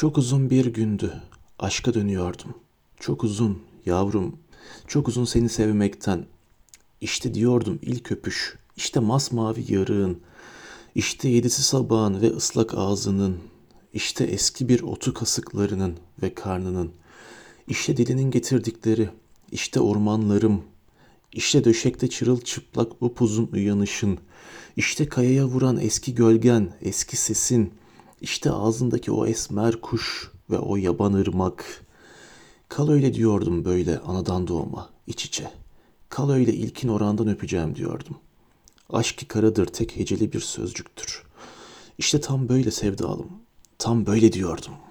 Çok uzun bir gündü. Aşka dönüyordum. Çok uzun yavrum. Çok uzun seni sevmekten. İşte diyordum ilk öpüş. İşte masmavi yarığın. İşte yedisi sabahın ve ıslak ağzının. İşte eski bir otu kasıklarının ve karnının. İşte dilinin getirdikleri. İşte ormanlarım. İşte döşekte çırılçıplak upuzun uyanışın. İşte kayaya vuran eski gölgen, eski sesin. İşte ağzındaki o esmer kuş ve o yaban ırmak. Kal öyle diyordum böyle anadan doğma, iç içe. Kal öyle ilkin orandan öpeceğim diyordum. Aşk ki karadır tek heceli bir sözcüktür. İşte tam böyle sevdalım, tam böyle diyordum.''